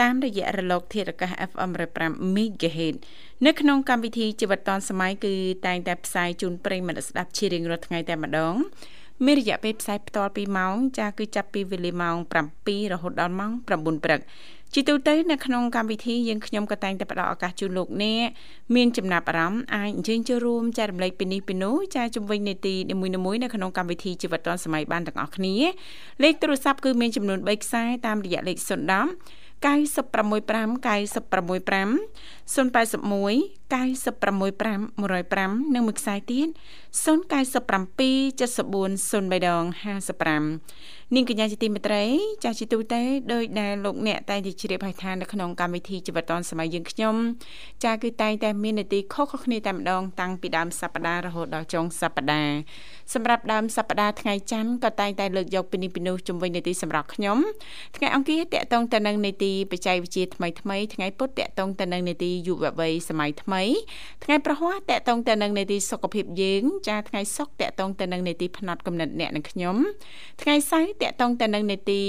តាមរយៈរលក ធាតុអាកាស FM 105 MHz នៅក្នុងកម្មវិធីជីវិតឌွန်សម័យគឺតែងតែផ្សាយជូនប្រិយមិត្តស្ដាប់ជារៀងរាល់ថ្ងៃតែម្ដងមានរយៈពេលផ្សាយផ្ទាល់2ម៉ោងចាគឺចាប់ពីវេលាម៉ោង7រហូតដល់ម៉ោង9ព្រឹកជាទូទៅនៅក្នុងកម្មវិធីយើងខ្ញុំក៏តែងតែផ្ដល់ឱកាសជូនលោកអ្នកមានចំណាប់អារម្មណ៍អាចអញ្ជើញចូលរួមចែករំលែកពីនេះពីនោះចាជំវិញនីតិនីមួយៗនៅក្នុងកម្មវិធីជីវិតឌွန်សម័យបានទាំងអស់គ្នាលេខទូរស័ព្ទគឺមានចំនួន3ខ្សែតាមរយៈលេខ010 965 965 081 965 105និងមួយខ្សែទៀត097 74 03ដង55 នាងកញ្ញាជាទីមេត្រីចាស់ជីទូទៅដោយដែលលោកអ្នកតែងតែជ្រាបហើយថានៅក្នុងកម្មវិធីជីវិតឌွန်សម័យយើងខ្ញុំចាគឺតែងតែមាននីតិខុសៗគ្នាតែម្ដងតាំងពីដើមសប្ដាហ៍រហូតដល់ចុងសប្ដាហ៍សម្រាប់ដើមសប្ដាហ៍ថ្ងៃច័ន្ទក៏តែងតែលើកយកពីនេះពីនោះជំវិញនីតិសម្រាប់ខ្ញុំថ្ងៃអង្គារតកតងទៅនឹងនីតិបច្ចេកវិទ្យាថ្មីថ្មីថ្ងៃពុធតកតងទៅនឹងនីតិយុវវ័យសម័យថ្មីថ្ងៃប្រហ័សតកតងទៅនឹងនីតិសុខភាពយើងចាថ្ងៃសុក្រតកតងទៅនឹងនីតិផ្នែកកំណត់អ្នកនិងខ្ញុំថ្ងៃសៅរ៍តកតងទៅនឹងនេតិ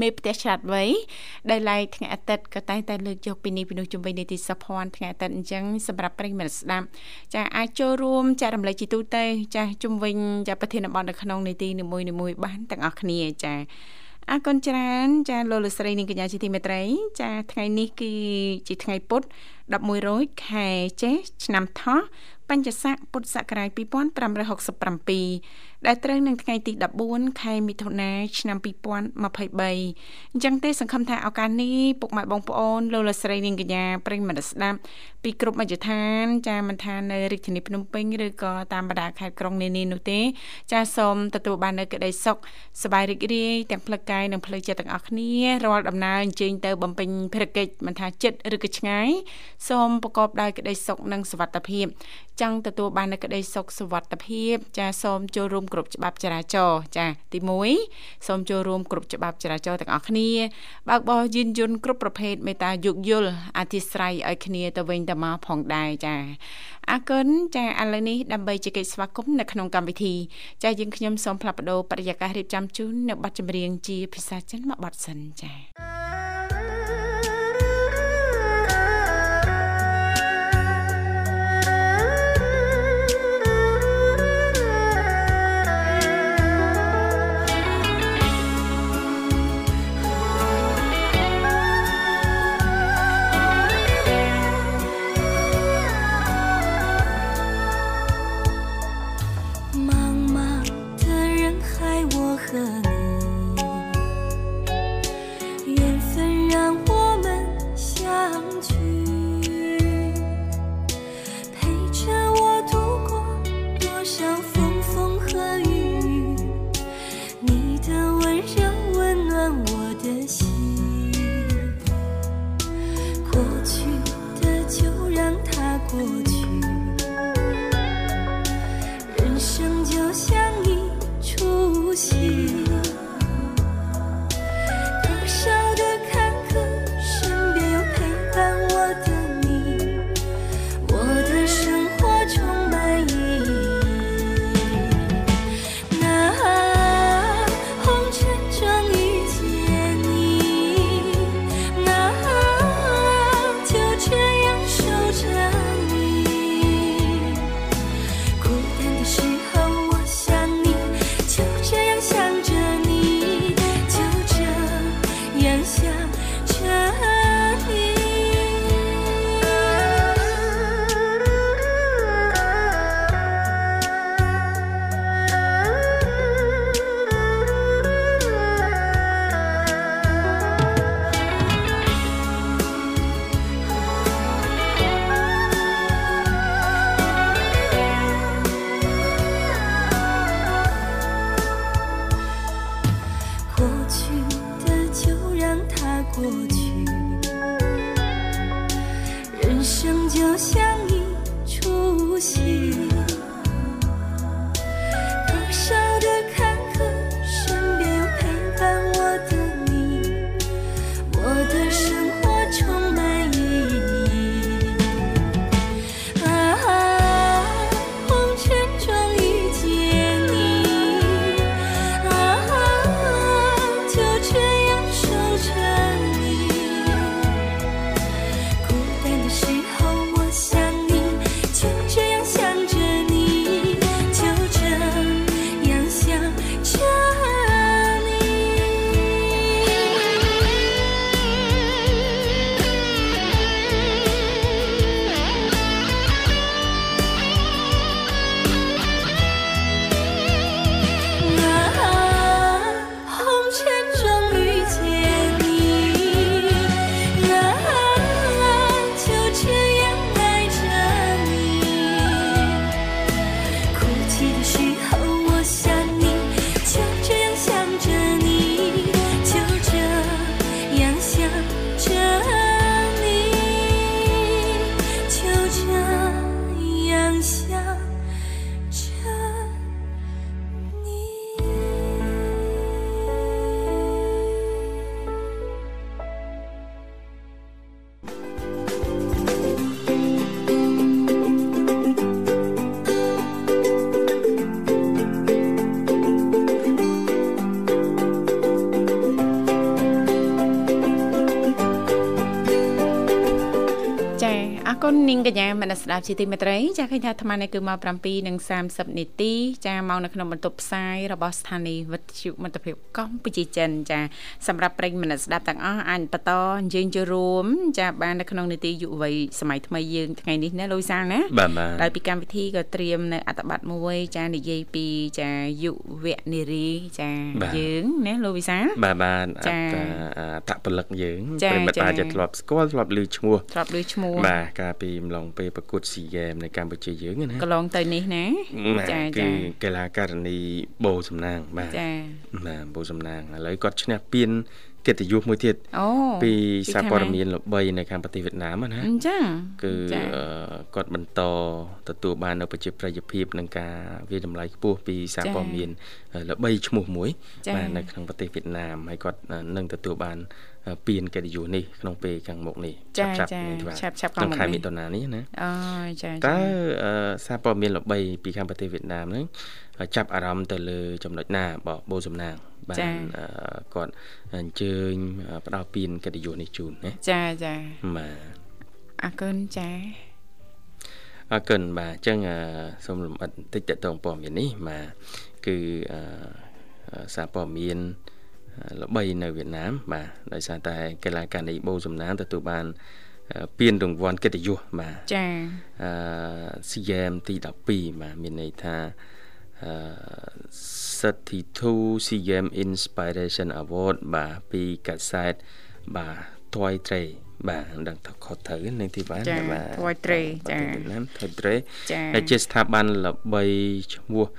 មេផ្ទះឆ្លាតវៃដែលឡែកថ្ងៃអាទិត្យក៏តែងតែលើកយកពីនេះពីនោះជំវិញនីតិសភ័ណ្ឌថ្ងៃអាទិត្យអញ្ចឹងសម្រាប់ប្រិយមិត្តស្ដាប់ចាអាចចូលរួមចែករំលែកជីទូទៅចាជំវិញចាប្រធានបទនៅក្នុងនីតិនីមួយៗបានទាំងអស់គ្នាចាអរគុណច្រើនចាលោកលស្រីនិងកញ្ញាជាទីមេត្រី ចាថ្ងៃនេះគឺជាថ្ងៃពុធ11រោចខែចេសឆ្នាំថោះបញ្ញស័កពុទ្ធសករាជ2567 ដែលត្រូវនឹងថ្ងៃទី14ខែមិថុនាឆ្នាំ2023អញ្ចឹងទេសង្ឃឹមថាឱកាសនេះពុកម៉ែបងប្អូនលោកលោកស្រីនាងកញ្ញាប្រិយមិត្តស្ដាប់ពីគ្រប់មជ្ឈដ្ឋាន ចាមិនថានៅរាជធានីភ្នំពេញឬក៏តាមបណ្ដាខេត្តក្រុងនានានោះទេ ចាសូមទទួលបាននូវក្តីសុខសប្បាយរីករាយទាំងផ្លូវកាយនិងផ្លូវចិត្តទាំងអស់គ្នារាល់ដំណើរអញ្ជើញទៅបំពេញភារកិច្ចមិនថាចិត្តឬក៏ឆ្ងាយសូមប្រកបដោយក្តីសុខនិងសុវត្ថិភាព ចង់ទទួលបាននូវក្តីសុខសុវត្ថិភាព ចាសូមចូលរួមគ្រប់ច្បាប់ចរាចរណ៍ចាទី1សូមចូលរួមគ្រប់ច្បាប់ចរាចរណ៍ទាំងអស់គ្នាបើកបរយានយន្តគ្រប់ប្រភេទមេត្តាយោគយល់អធិស្ឋានឲ្យគ្នាទៅវិញទៅមកផងដែរចាអរគុណចាឥឡូវនេះដើម្បីជែកស្វាគមន៍នៅក្នុងកម្មវិធីចាយើងខ្ញុំសូមផ្លាប់បដោបរិយាកាសរៀបចំជូននៅប័ណ្ណចម្រៀងជាភាសាចិនមួយបទសិនចា ចាអរគុណនាងកញ្ញាមនស្ដាប់ជាទីមេត្រី ចាឃើញថាអាត្មានេះគឺមក7:30នាទីចាមកនៅក្នុងបន្ទប់ផ្សាយរបស់ស្ថានីយ៍វិទ្យុមិត្តភាពកម្ពុជាចិនចាសម្រាប់ប្រិយមនស្ដាប់ទាំងអស់អាចបន្តអញ្ជើញចូលរួម ចាបាននៅក្នុងនីតិយុវវ័យសម័យថ្មីយើងថ្ងៃនេះណាលូយសាលណាបាទបាទដោយពីកម្មវិធីក៏ត្រៀមនៅអត្ថបទមួយចានិយាយពីចាយុវនារីចាយើងណាលោកវិសាលបាទបាទចាអត្តអត្តពលិកយើងចាប្រិមិត្តចាអាចធ្លាប់ស្គាល់ធ្លាប់ឮឈ្មោះធ្លាប់ឮឈ្មោះបាទកាលពីម្លងពេលប្រកួតស៊ីហ្គេមនៅកម្ពុជាយើងណាកន្លងទៅនេះណាបាទចាគឺចាកីឡាករនីបូសំណាងបាទចាបាទបូសំណាងឥឡូវគាត់ឈ្នះពានកិត្តិយសមួយទៀតអូពីពីសារខាងព័ត៌ណាមានល្បីនៅខាងប្រទេសវៀតណាមណាអញ្ចឹងគឺចាអឺគាត់បន្តទទួលបាននៅប្រជាប្រិយភាពនឹងការវាយតម្លៃខ្ពស់ពីសារព័ត៌មានល្បីឈ្មោះមួយចា៎បាទនៅក្នុងប្រទេសវៀតណាមហើយគាត់នឹងទទួលបាន ពានកិត្តិយសនេះក្នុងពេលខាងមុខនេះចាឆាប់ចាៗនេះបាទឆាប់ឆាប់ខាក្នុងងមុខខែនេះមិថុនានេះណាអូចាតើចាអឺសារព័ត៌មានល្បីពីខាងប្រទេសវៀតណាមហ្នឹងចាប់អារម្មណ៍ទៅលើចំណុចណាបបោសំណាងបានអឺគាត់អញ្ជើញផ្ដល់ពានកិត្តិយសនេះជូនណាចាចាបាទអរគុណចាអរគុណបាទអញ្ចឹងអឺសូមលំអិតបន្តិចតទៅព័ត៌មាននេះបាទគឺអឺអឺសារព័ត៌មានអឺ ល្បីនៅវៀតណាមបាទដោយសារតែកីឡាករនេះបូសំណាងទទួលបានអឺពានរង្វាន់កិត្តិយសបាទចាអឺ CM ទី12បាទមានន័យថាអឺ32 CM Inspiration Award បាទពីកាសែតបាទ Toy Tray បាទដឹងថាខុសត្រូវនឹងទីបាទចាបាទ Toy Tray ចាណា Toy Tray ចាដែលជាស្ថាប័នល្បីឈ្មោះអឺ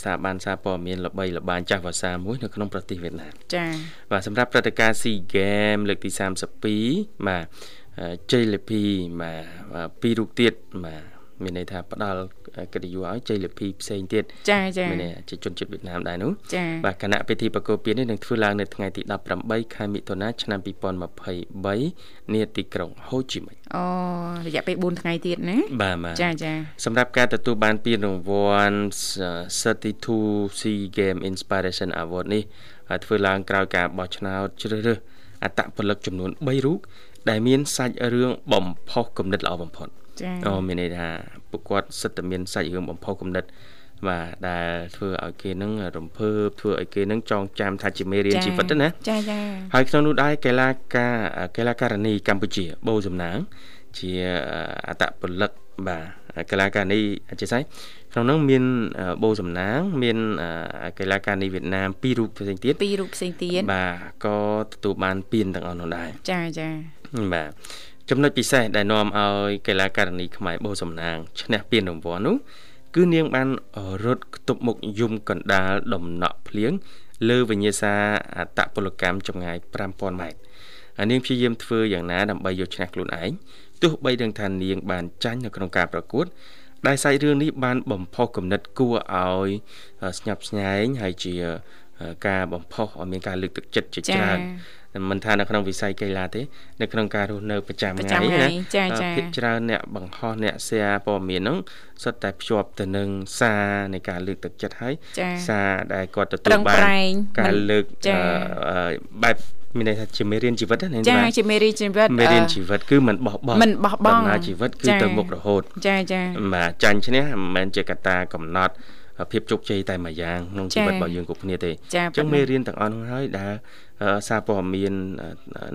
ស្ថាប័នសារព័ត៌មានល្បីល្បាញចាស់ភាសាមួយនៅក្នុងប្រទេសវៀតណាមចាបាទសម្រាប់ព្រឹត្តិការណ៍ SEA Games លើកទី32បាទអឺជ័យលាភីបាទបាទពីររូបទៀតបាទ មានន័យថាផ្ដល់កិត្តិយសឲ្យជ័យលាភីផ្សេងទៀតចាចាមានន័យជាជនជាតិវៀតណាមដែរនោះចាបាទគណៈពិធីប្រគល់ពាននេះនឹងធ្វើឡើងនៅថ្ងៃទី18ខែមិថុនាឆ្នាំ2023នាទីក្រុងហូជីមិញអូរយៈពេល4ថ្ងៃទៀតណាបាទបាទចាចាសម្រាប់ការទទួលបានពានរង្វាន់32 SEA Game Inspiration Award នេះហើយធ្វើឡើងក្រោយការបោះឆ្នោតជ្រើសរើសអត្តពលិកចំនួន3រូប ដែលមានសាច់រឿងបំផុសគំនិតល្អបំផុតចាអូមានន័យថាពួកគាត់សិតតែមានសាច់រឿងបំផុសគំនិតបាទដែលធ្វើឲ្យគេនឹងរំភើបធ្វើឲ្យគេនឹងចងចាំថាជាមេរៀនជីវិតទៅណាចាចាហើយក្នុងនោះដែរកីឡាការកីឡាករនីកម្ពុជាបូសំណាង ជាអត្តពលិកបាទកីឡាករនីអធិស្ឋានក្នុងនោះមានបូសំណាង មានកីឡាករនីវៀតណាមពីររូបផ្សេងទៀតពីររូបផ្សេងទៀតបាទក៏ទទួលបានពានទាំងអស់នោះដែរចាចា បាទចំណុចពិសេសដែលនាំឲ្យកីឡាករនីខ្មែរបូសំណាងឈ្នះពានរង្វាន់នោះគឺនាងបានរត់ខ្ទប់មុខយំកណ្ដាលដំណក់ភ្លៀងលើវិញ្ញាសាអត្តពលកម្មចម្ងាយ5000ម៉ែត្រអានាងព្យាយាមធ្វើយ៉ាងណាដើម្បីយកឈ្នះខ្លួនឯងទោះបីដឹងថានាងបានចាញ់នៅក្នុងការប្រកួតដែលសាច់រឿងនេះបានបំផុសគំនិតគួរឲ្យស្ញប់ស្ញែងហើយជាការបំផុសឲ្យមានការលើកទឹកចិត្តជាច្រើន មិនថានៅក្នុងវិស័យកីឡាទេនៅក្នុងការរស់នៅប្រចាំថ្ងៃណាភាគច្រើនអ្នកបង្ហោះអ្នក share ព័ត៌មានហ្នឹងសុទ្ធតែភ្ជាប់ទៅនឹងសារនៃការលើកទឹកចិត្តហើយសារដែលគាត់ទទួលបានការលើកបែបមានន័យថាជាមេរៀនជីវិតណាចាជាមេរៀនជីវិតមេរៀនជីវិតគឺមិនបោះបង់មិនបោះបង់ដំណើរជីវិតគឺទៅមុខរហូតចាចាបាទចាញ់ឈ្នះមិនមែនជាកត្តាកំណត់ភាពជោគជ័យតែមួយយ៉ាងក្នុងជីវិតរបស់យើងគ្រប់គ្នាទេអញ្ចឹងមេរៀនទាំងអស់នោះហើយដែល សារព័ត៌មាន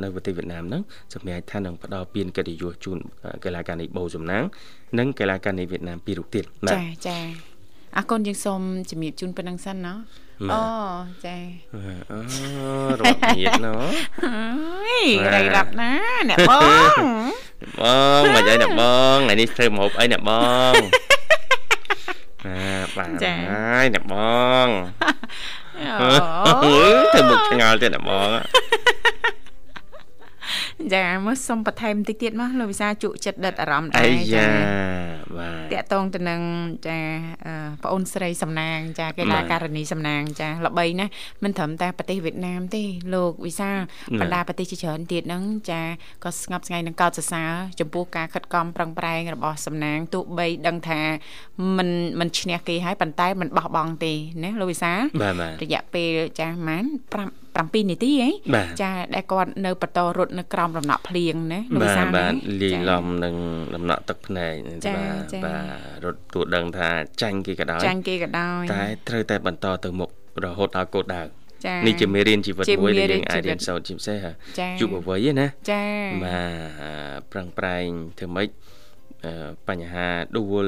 នៅប្រទេសវៀតណាមហ្នឹងសម្រាប់ថានឹងផ្ដល់ពានកិត្តិយសជូនកីឡាករនីបូសំណាងនិងកីឡាករនីវៀតណាមពីររូបទៀតចាចាអរគុណយើងសូមជំរាបជូនប៉ុណ្្នឹងសិនណាអូចាអូរត់ញៀតណូអើយរៃរាប់ណាអ្នកបងបងមិនអីអ្នកបងថ្ងៃនេះធ្វើម្ហូបអីអ្នកបងអាបានហើយអ្នកបងអូ ធ្វើមុខឆ្ងល់ទៀតអ្នកបង ចាមើលសុំបន្ថែមបន្តិចទៀតមកលោកវិសាជក់ចិត្តដិតអារម្មណ៍ដែរចាបាទតកតងទៅនឹងចាប្អូនស្រីសំណាង ចាកីឡាករនីសំណាង ចាល្បីណាស់មិនត្រឹមតែប្រទេសវៀតណាមទេលោកវិសាបណ្ដាប្រទេសជាច្រើនទៀតហ្នឹងចាក៏ស្ងប់ស្ងាយនឹងកោតសរសើរចំពោះការខិតខំប្រឹងប្រែងរបស់សំណាងទោះបីដឹងថាមិនមិនឈ្នះគេហើយប៉ុន្តែមិនបោះបង់ទេណាលោកវិសារយៈពេលចាស់ម៉ាន5 7នាទីហ៎ចាដែលគាត់នៅបន្តរត់នៅក្រោមដំណក់ភ្លៀងណាលោកវិសាបាទលាយឡំនឹងដំណក់ទឹកភ្នែកបាទបាទរត់ទួដឹងថាចាញ់គេក៏ដោយចាញ់គេក៏ដោយតែត្រូវតែបន្តទៅមុខរហូតដល់គោលដៅនេះជាមេរៀនជីវិតមួយដែលយើងអាចរៀនសូត្រជាពិសេសយុវវ័យណាចាបាទប្រឹងប្រែងធ្វើម៉េច បញ្ហាដួល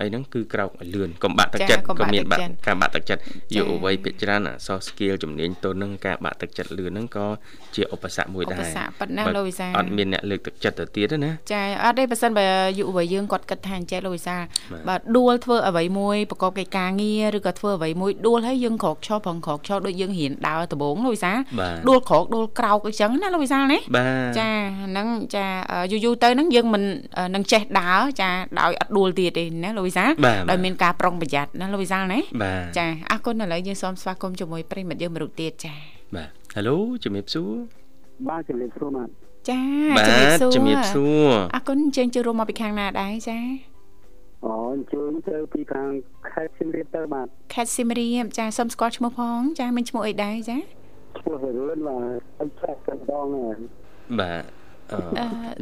អីហ្នឹងគឺក្រោកឲ្យលឿនកុំបាក់ទឹកចិត្តក៏មានបាក់ការបាក់ទឹកចិត្តយុវវ័យភាគច្រើនអសរ skill ជំនាញទន់ហ្នឹងការបាក់ទឹកចិត្តលឿនហ្នឹងក៏ជាឧបសគ្គមួយដែរឧបសគ្គប៉ុណ្ណាលោកវិសាអត់មានអ្នកលើកទឹកចិត្តទៅទៀតណាចាអត់ទេបើសិនបើយុវវ័យយើងគាត់គិតថាអញ្ចេះលោកវិសាបើដួលធ្វើអ្វីមួយប្រកបកិច្ចការងារឬក៏ធ្វើអ្វីមួយដួលហើយយើងក្រោកឈរប្រងក្រោកឈរដូចយើងរៀនដើរដំបងលោកវិសាដួលក្រោកដួលក្រោកអញ្ចឹងណាលោកវិសាណាចាហ្នឹងចាយូរយូរទៅហ្នឹងយើងមិននឹងចេះដើរចាដោយអត់ដួលទៀតទេណាលោកវិសាដោយមានការប្រុងប្រយ័ត្នណាលោកវិសាណាចាអរគុណឥឡូវយើងសូមស្វាគមន៍ជាមួយប្រិមិត្តយើងមរុទៀតចាបាទ Halo ជំរាបសួរបាទជំរាបសួរបាទចាជំរាបសួរជំរាបសួរអរគុណអញ្ជើញចូលរួមមកពីខាងណាដែរចាអូអញ្ជើញទៅពីខាងខេត្តសៀមរាបទៅបាទខេត្តសៀមរាបចាសូមស្គាល់ឈ្មោះផងចាមានឈ្មោះអីដែរចាឈ្មោះរឿនបាទអត់ចាស់កណ្ដងបាទ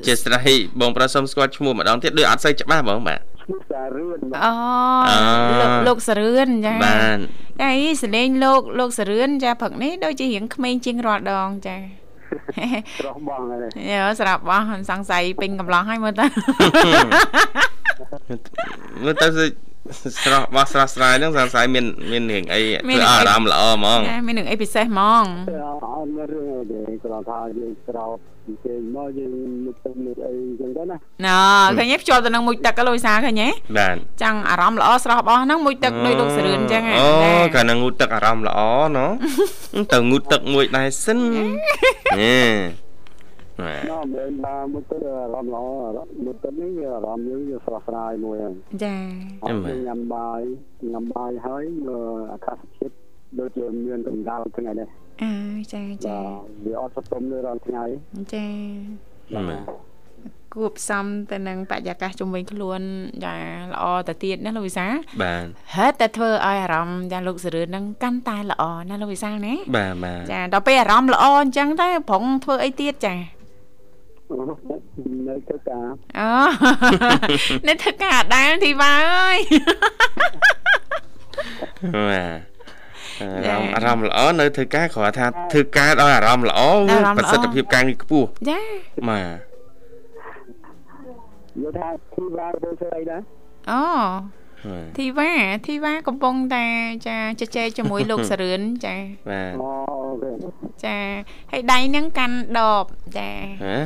ជាស្រ័យបងប្រុសសុំស្គាល់ឈ្មោះម្ដងទៀតដូចអត់សូវច្បាស់បងបាទឈ្មោះសារឿនអូលោកលោកសារឿនចាបាទតែសលេងលោកលោកសារឿនចាព្រឹកនេះដូចជារៀងក្មេងជាងរាល់ដងចាស្រស់បងហើយយោស្រាប់បងសង្ស័យពេញកំឡោះហើយមើលទៅមើលទៅស្រស់បោះស្រស់ស្រាយហ្នឹងសង្ស័យមានមានរឿងអីធ្វើអារម្មណ៍ល្អហ្មងមានរឿងអីពិសេសហ្មងអត់មានរឿងអីទេគ្រាន់ថាយើងស្រោប គេមកយើងមុខទឹកមុខអីអញ្ចឹងទៅណាណ៎ឃើញទេភ្ជាប់ទៅនឹងមុខទឹកលោកវិសាឃើញទេបាទចាំងអារម្មណ៍ល្អស្រស់បោះហ្នឹងមុខទឹកដោយលោកសរឿនអញ្ចឹងអូកាលណាងូតទឹកអារម្មណ៍ល្អណ៎ទៅងូតទឹកមួយដែរសិនណែណ៎មិនបានមុខទឹកអារម្មណ៍ល្អមុខទឹកនេះវាអារម្មណ៍យើងវាស្រស់ស្រាយមួយហ្នឹងចាអត់ញ៉ាំបាយញ៉ាំបាយហើយអាកាសធាតុដូចជាមានកម្ដៅថ្ងៃនេះ អើចាចាវាអត់សតុំនៅរាល់ថ្ងៃចាគួបផ្សំទៅនឹងបរិយាកាសជុំវិញខ្លួនចាល្អទៅទៀតណាលោកវិសាបាទហេតុតែធ្វើឲ្យអារម្មណ៍ចាលោកសរឿនហ្នឹងកាន់តែល្អណាលោកវិសាណាបាទបាទចាដល់ពេលអារម្មណ៍ល្អអញ្ចឹងទៅប្រងធ្វើអីទៀតចានៅធ្វើការអូនៅធ្វើការដែរធីវ៉ាអើយបាទ អារម្មណ៍អារម្មណ៍ល្អនៅធ្វើការគ្រាន់ថាធ្វើការដោយអារម្មណ៍ល្អប្រសិទ្ធភាពការងារខ្ពស់ចាបាទយកថាធីវ៉ាទៅធ្វើអីដែរអូធីវ៉ាធីវ៉ាកំពុងតែចាជជែកជាមួយលោកសរឿនចាបាទអូចាហើយដៃហ្នឹងកាន់ដបចាហ៎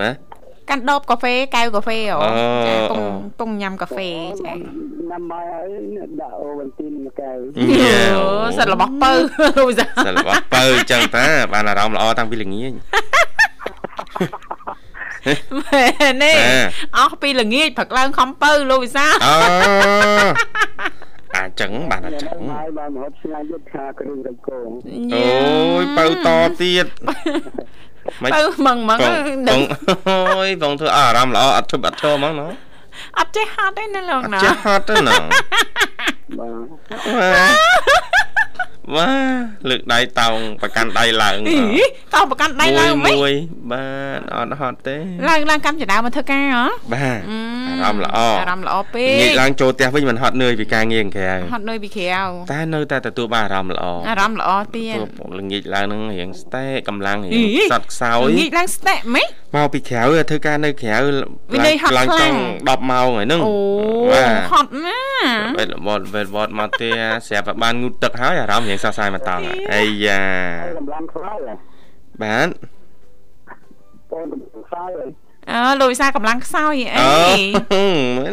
បាទ កាន់ដបកាហ្វេកែវកាហ្វេអូចាពងពងញ៉ាំកាហ្វេចាញ៉ាំបាយហើយដាក់អូវ៉ាន់ទីនមួយកែវអូសិតរបស់ពៅសិតរបស់ពៅអញ្ចឹងតាបានអារម្មណ៍ល្អតាំងពីល្ងាចមែនទេអាអស់ពីល្ងាចព្រឹកឡើងខំពៅលោកវិសាលអូអាចចឹងបានអញ្ចឹងហើយបានមហត់ឆ្ងាយយុទ្ធខាគ្រឿងរំកងអូយបើតទៀត មិនពៅម៉ងម៉ងបងបងអូយបងធ្វើអារម្មណ៍ល្អអត់ឈប់អត់ឈរហ្មងណាអត់ចេះហត់ទេណាលោកអត់ណាចេះហត់ទេណាបាទ វ៉ាលើកដៃតោងប្រកាន់ដៃឡើងអីតោះប្រកាន់ដៃឡើងមិនមួយបាទអត់ហត់ទេឡើងឡើងកម្មចដាមកធ្វើការហ៎បាទអារម្មណ៍ល្អអារម្មណ៍ល្អពេងាកកឡើងចូលផ្ទះវិញមិនហត់នឿយពីការងារខាងក្រៅហត់នៅពីក្រៅតែនៅតែទទួលបានអារម្មណ៍ល្អអារម្មណ៍ល្អទៀតព្រោះល្ងាចឡើងនឹងរៀងស្ទែកម្លាំងរៀអីងសត់ខ្សោយងាកឡើងស្ទាក់ម៉េចមកពីក្រៅធ្វើការនៅក្រៅវិន័យហត់ឡើងខ្ចលាំងង់10ម៉ោងហើយហ្នឹងអូបាទហត់ណាស់វេលវត្តវេលវត្តមកផ្ទះស្រាប់តែបានងូតទឹកហើយអារម្មណ៍រៀងសោះសាយមកតង់អាយ៉ាហើយកម្លាំងខ្សោយហ៎បាទបងកម្លាំងខ្សោយហ៎អើលោកវិសាកម្លាំងខ្សោយអីអូ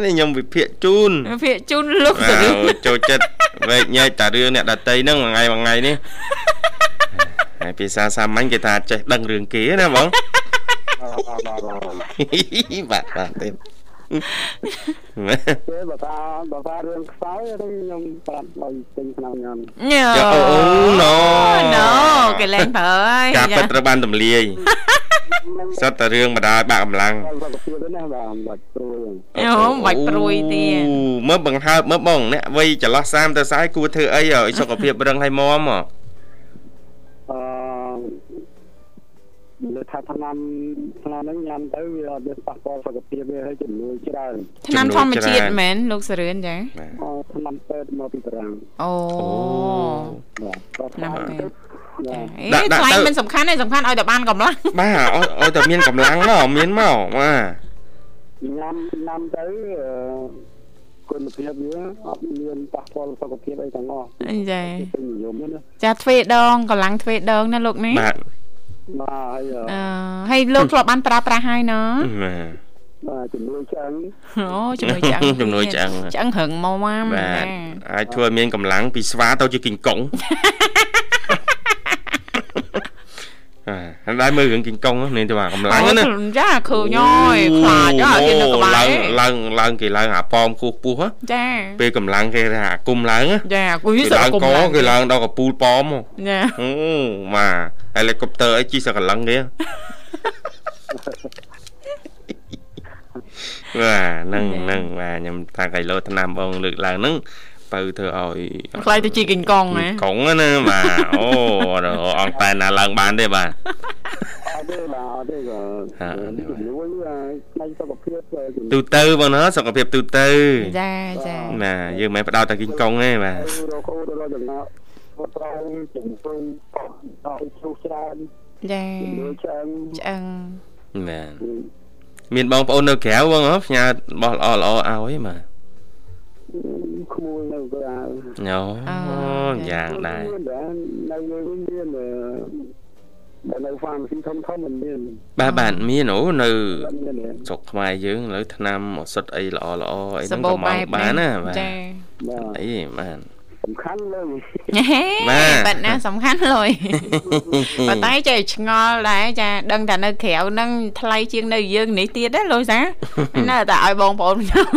នេះខ្ញុំវិភាគជូនភាកជូនលោកបាទៅរឿងទចូលចិត្តវែកញែកតារឿងអ្នកដតីហ្នឹងមួយថ្ងៃមួយថ្ងៃនេះហើយភាសាសាមញ្ញគេថាចេះដឹងរឿងគេណាបងបាទបាទបាទបាទបាទទេ ពេលបើថាបើថារឿងខ្សោយហ្នឹងខ្ញុំប្រាប់ឲ្យពេញឆ្នាំខ្ញុំញ៉ូអូណូណូគេលេងប្រើហើយការពិតត្រូវបានទម្លាយសិតតែរឿងម្ដាយបាក់កម្លាំងដល់សុខភាពណាបាទបាច់ព្រួយអូបាច់ព្រួយទៀតអូមើលបង្ហើបមើលបងអ្នកវ័យចន្លោះ30ទៅ40គួរធ្វើអីឲ្យសុខភាពរឹងហើយមាំហ៎ ថាឆ្នាំឆ្នាំហ្នឹងញ៉ាំទៅវាអត់មានប៉ះពាល់សុខភាពវាហើយជំនួយច្រើនឆ្នាំធម្មជាតិមែនលោកសរឿនចាអឺឆ្នាំពេទ្យមកពីតារាងអូអូបាទក៏ឆ្នាំពេទ្យបាទអេថ្លៃមិនសំខាន់ទេសំខាន់ឲ្យតែបានកម្លាំងបាទឲ្យឲ្យតែមានកម្លាំងមកមានមកបាទញ៉ាំញ៉ាំទៅអឺគុណភាពវាអត់មានប៉ះពាល់សុខភាពអីទាំងអស់ចាពេញនិយមណាចាទ្វេដងកម្លាំងទ្វេដងណាលោកណាបាទ បាទហើយអឺអឺហើយលោកធ្លាប់បានប្រើប្រាស់ហើយណ៎បាទបាទជំនួយឆ្អឹងអូជំនួយឆ្អឹងជំនួយឆ្អឹងឆ្អឹងរឹងមកមកបាទអាចធ្វើឲ្យមានកម្លាំងពីស្វាទៅជាគីងកុង បាទហើយមើលរឿងគីងកុងនេះទៅអាកម្លាំងណាចាឃើញហើយខ្លាចអត់ទៀតនៅក្បែឡើងរឡើងឡើងគេឡើងអាប៉មគោះពោះចាពេលកម្លាំងគេថាគុំឡើងចាគួយគេសឹកឡើងគុំកគេឡើងដល់កពូលប៉មចាអូម៉ាហេលីកុបទ័រអីជិះសកលឹងគេបាទហ្នឹងហ្នឹងបាទខ្ញុំថាកៃឡូឆ្នាំបងលើកឡើងហ្នឹង បើធ្វើឲ្យខ្លាចទៅជីកីងកងណាកងណាបាទអូអង្គតែណាឡើងបានទេបាទអត់ទេបាទអត់ទេក៏ហាជំនួយផ្នែកសុខភាពជំនួយទូទៅបងណាសុខភាពទូទៅចាចាណាយើងមិនផ្ដោតតែគីងកុងទេបាទរកូនរកចំណោទគាត់ត្រូវជំនួយដល់ជុះច្រើនចាជំនួយឆ្អឹងឆ្អឹងបាទមានបងប្អូននៅក្រៅបងហ៎ផ្ញើបោះល្អល្អឲ្យបាទ ក្មួយនៅក្រៅអូយ៉ាងដែរនៅលើវិញមានបើនៅ pharmacy ធំធំមិនមានបាទបាទមានអូនៅអត់មានទេស្រុកខ្មែរយើងឥឡូវឆ្នាំឱសថអីល្អល្អអីសហ្នឹងបោក៏មកបែបបានណាបាទចាបាទអីបាទសំខាន់លើហេបាទបាត់ណាសំខាន់លុយប៉ុន្តែចេះឆ្ងល់ដែរចាដឹងតែនៅក្រៅហ្នឹងថ្លៃជាងនៅយើងនេះទៀតណាលុយសានៅតែឲ្យបងប្អូនខ្ញុំ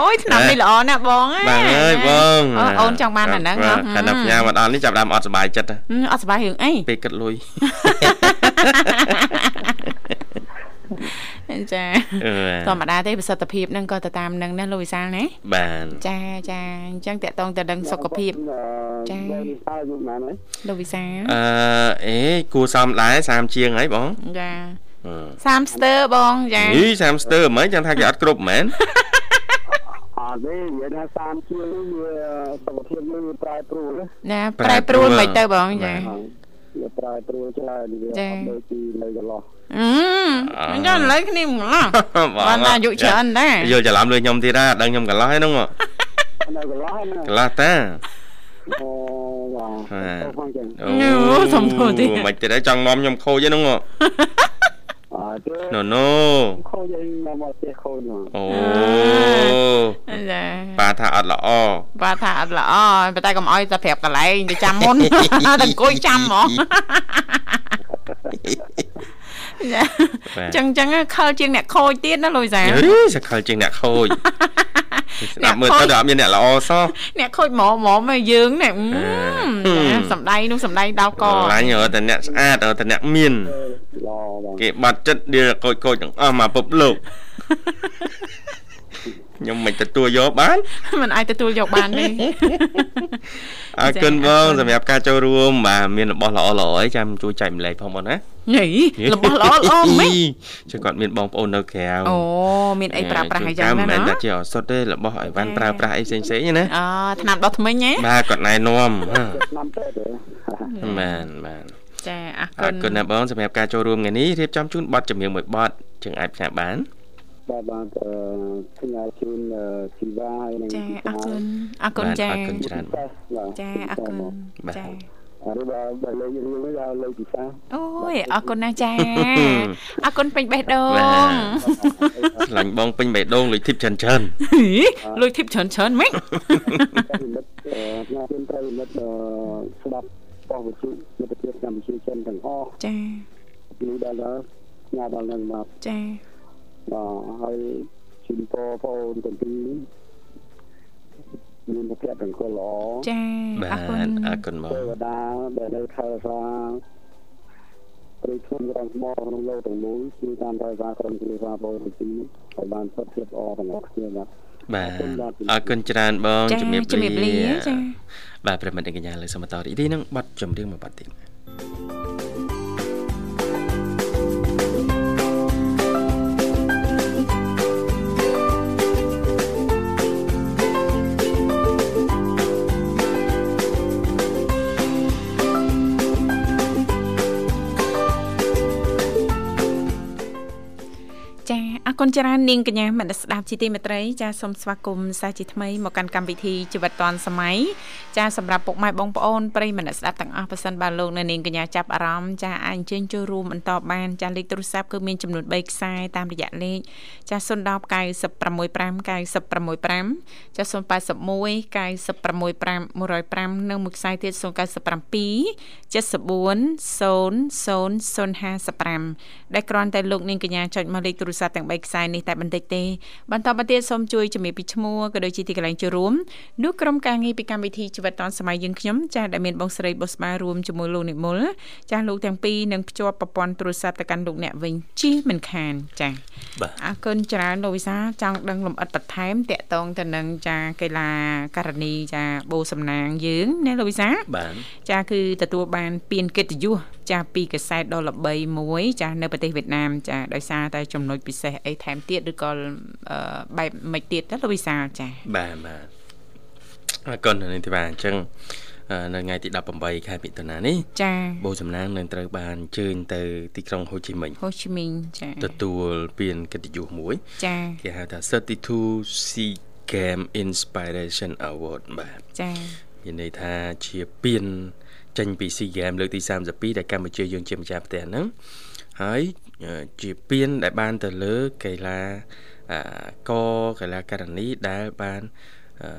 អូយឆ្នាំនេះល្អណាស់បងបាទអើយបងអូអូនចង់បានអាហ្នឹងបាទខណៈផ្ញើមកដល់នេះចាប់ដើមអត់សុបាយចិត្តហឹមអត់សប្បាយរឿងអីពេលគិតលុយចាធម្មតាទេប្រសិទ្ធភាពហ្នឹងក៏ទៅតាមហ្នឹងណាលោកវិសាលណាបាទចាចាអញ្ចឹងតកតងទៅដឹងសុខភាពចាចាតើយុគណានហើយលោកវិសាលអឺអេគួសមដែរ30ជាងហើយបងចា30ស្ទើរបងចាអី30ស្ទើរមិនចឹងថាគេអត់គ្រប់មែនអ ត់ទេនិយាយថា30ជាងនេះវាសុខភាពនឹងវាប្រែប្រួលណាណាប្រែប្រួលមិនទៅបងចាវាប្រែប្រួលច្រើនវាអត់ដូចពីនៅកន្លោះអឺអញ្ចឹងឥឡូវគ្នាមិនឡោះបងបានតែអាយុច្រើនដែរយល់ច្រឡំលើខ្ញុំទៀតណាដឹងខ្ញុំកន្លោះហ្នឹងមកនៅកន្លោះណាកន្លោះតាអូបាទហ่าទៅផងចឹងអូសំធូរទៀតមិនទៀតហើយចង់នាំខ្ញុំខូចហ្នឹងមកអត់ទេ ណូណូខូចអីមកមកផ្ទះខូចមកអូចាប៉ាថាអត់ល្អបាទថាអត់ល្អប៉ុន្តែកុំអោយតែប្រាប់កន្លែងទៅចាំមុនតែអង្គុយចាំហ្មង ចាបាទចឹងចឹងខលជាងអ្នកខូចទៀតណាលូយសាយីសកលជាងអ្នកខូចស្ដាប់មើលទៅដល់អត់មានអ្នកល្អសោះអ្នកខូចហ្មងហ្មងមកយើងនេះអឺអឺចាសំដែងនោះសំដែងដល់កឡាញ់រត់តែអ្នកស្អាតរត់តែអ្នកមានល្អបងគេបាត់ចិត្តដៀលកូចកូចទាំងអស់មកពិភពលោក ខ្ញុំមិនទទួលយកបានមិនអាចទទួលយកបានទេអរគុណបងសម្រាប់ការចូលរួមបាទមានរបស់ល្អល្អអីចាំជួយចែកម្លែកផងបងណាហីរបស់ល្អល្អមែនជួយគាត់មានបងប្អូននៅក្រៅអូមានអីប្រើប្រាស់អីយ៉ាងណាមិនតែជាអសុទ្ធទេរបស់អីវ៉ាន់ប្រើប្រាស់អីផ្សេងផ្សេងណាអូថ្នាំដោះធ្មេញហ៎បាទគាត់ណែនាំបានបានចាអរគុណអរគុណណាបងសម្រាប់ការចូលរួមថ្ងៃនេះរៀបចំជូនប័ណ្ណចម្រៀងមួយប័ណ្ណជាងអាចផ្សាយបាន បាទបាទអឺផ្ញើជូនអឺជីវ៉ាហើយនឹងចាអរគុណអរគុណបាទចាអរគុណច្រើនបាទចាអរគុណបាទចាអរបាទបើលេងរៀងវិញដល់លេងពិសាអូយអរគុណណាស់ចាអរគុណពេញបេះដូបាទងឆ្លាញ់បងពេញបេះដូងលុយធីបច្រើនច្រើនហីលុយធីបច្រើនច្រើនម៉េចតែមិត្តអឺផ្នែកជូនត្រូវមិត្តអឺស្ដាប់ប៉ុស្តិ៍វិទ្យុមិត្តភាពកម្ពុជាចិនទាំងអស់ចាពីដល់ដល់ញ៉ាដល់នឹងមកចា បាទហើយជូនពរបងប្អូនទាំងពីរមានប្រភពទាំងគាត់ល្អចាបាអរគុណទអរគុណបងទេវតាដែលនៅថែរក្សាព្រៃធំរងថ្មក្នុងលោកទាំងមូលគឺតាមថែរក្សាក្រុមគ្រួសារបងទាំងពីរឲ្យបានសុខភាពល្អទាំងអស់គ្នាបាទបាទអរគុណច្រើនបងចាជំរាបជំរាបលាចាបាទប្រិមត្តអ្នកកញ្ញាលើសមតរីនេះនឹងប័ណ្ណចម្រៀងមួយប័ណ្ណទៀត គុណច្រើននាងកញ្ញាមនស្សស្ដាប់ជីទីមេត្រីចាសូមស្វាគមន៍សាជាថ្មីមកកាន់កម្មវិធីជីវិតឌွန်សម័យចាសម្រាប់ពុកម៉ែបងប្អូនប្រិយមនស្សស្ដាប់ទាំងអស់ប៉ះសិនបាទលោកនៅនាងកញ្ញាចាប់អារម្មណ៍ចាអាចអញ្ជើញចូលរួមបន្តបានចាលេខទូរស័ព្ទគឺមានចំនួន3ខ្សែតាមរយៈលេខចា010 965 965ចា081 965 105និងមួយខ្សែទៀត097 74 00055ដែលគ្រាន់តែលោកនាងកញ្ញាចុចមកលេខទូរស័ព្ទទាំង3ខ្សែនេះតែបន្តិចទេបន្តមកទៀតសូមជួយជំរាបពីឈ្មោះក៏ដូចជាទីកន្លែងចូលរួមនោះក្រុមការងារពីកម្មវិធីជីវិតឌុនសម័យយើងខ្ញុំចាស់ដែលមានបងស្រីបុស្បារួមជាមួយលោកនិមលចាស់លោកទាំងពីរនឹងភ្ជាប់ប្រព័ន្ធទូរស័ព្ទទៅកាន់លោកអ្នកវិញជិះមិនខានចាស់បាទអរគុណច្រើនលោកវិសាចង់ដឹងលំអិតបន្ថែមតកតងទៅនឹងចាកីឡាករណីចាបូសំណាងយើងណាលោកវិសាបាទចាគឺទទួលបានពានកិត្តិយសចាពីកសែតដ៏ល្បីមួយ ចានៅប្រទេសវៀតណាមចាដោយសារតែចំណុចពិសេសអីថែមទៀតឬក៏អឺបែបមិនទៀតទៅលោកវិសាចាបាទបាទអរគុណនេះទីបាទអញ្ចឹងអឺនៅថ្ងៃទី18ខែមិថុនានេះចាបូសំណាងនឹងត្រូវបានអញ្ជើញទៅទីក្រុងហូជីមិញហូជីមីញចាទទួលពានកិត្តិយសមួយ ចាគេហៅថា32 Sea Game Inspiration Award បាទចាមានន័យថាជាពានចេញពី SEA Games លើកទី32ដែលកម្ពុជាយើងជាម្ចាស់ផ្ទះហ្នឹង ហើយអឺជាពានដែលបានទៅលើកីឡាអឺកកីឡាករនីដែលបានអឺ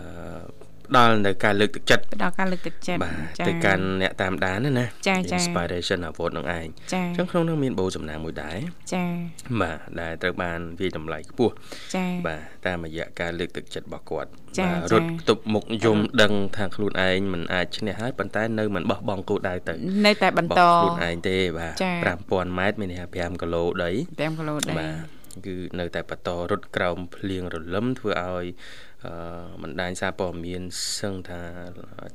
ផ្ដល់នៅការលើកទឹកចិត្តផ្ដល់ការលើកទឹកចិត្តបាទទៅកាន់អ្នកតាមដានណាណាចាចា Inspiration Award នឹងឯងចាអញ្ចឹងក្នុងនោះមានបូសំណាងមួយដែរចាបាទដែលត្រូវបានវាយតម្លៃខ្ពស់ចាបាទតាមរយៈការលើកទឹកចិត្តរបស់គាត់ចាបាទចារត់ទប់មុខយំដឹងថាខ្លួនឯងមិនអាចឈ្នះហើយប៉ុន្តែនៅមិនបោះបង់គោលដៅទៅនៅតែបបន្តោះខ្លួនឯងទេបាទចា5000ម៉ែត្រមានន័យថា5គីឡូដី5គីឡូដែរបាទគឺនៅតែបន្តរត់ក្រោមភ្លៀងរលឹមធ្វើឲ្យអឺ បណ្ដាញសារព័ត៌មានសឹងថា